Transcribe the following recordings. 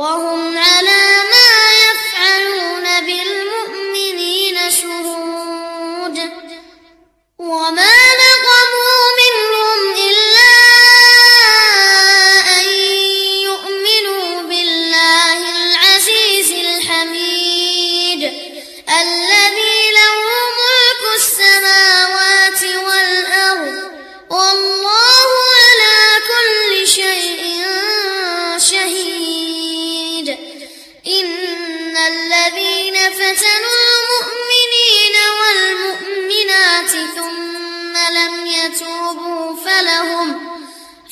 وهم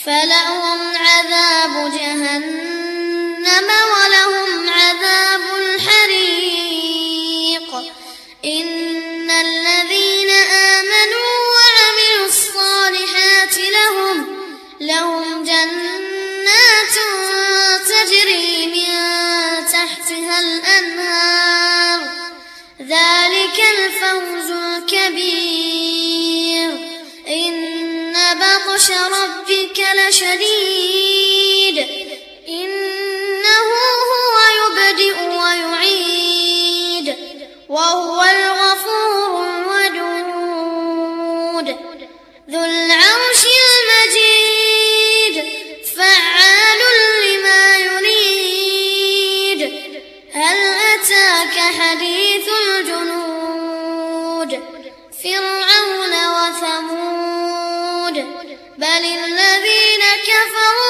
فلهم عذاب جهنم ولهم عذاب الحريق. إن الذين آمنوا وعملوا الصالحات لهم لهم جنات تجري من تحتها الأنهار. ذلك الفوز الكبير. عرش ربك لشديد. إنه هو يبدئ ويعيد. وهو الغفور الودود. ذو بل الذين كفروا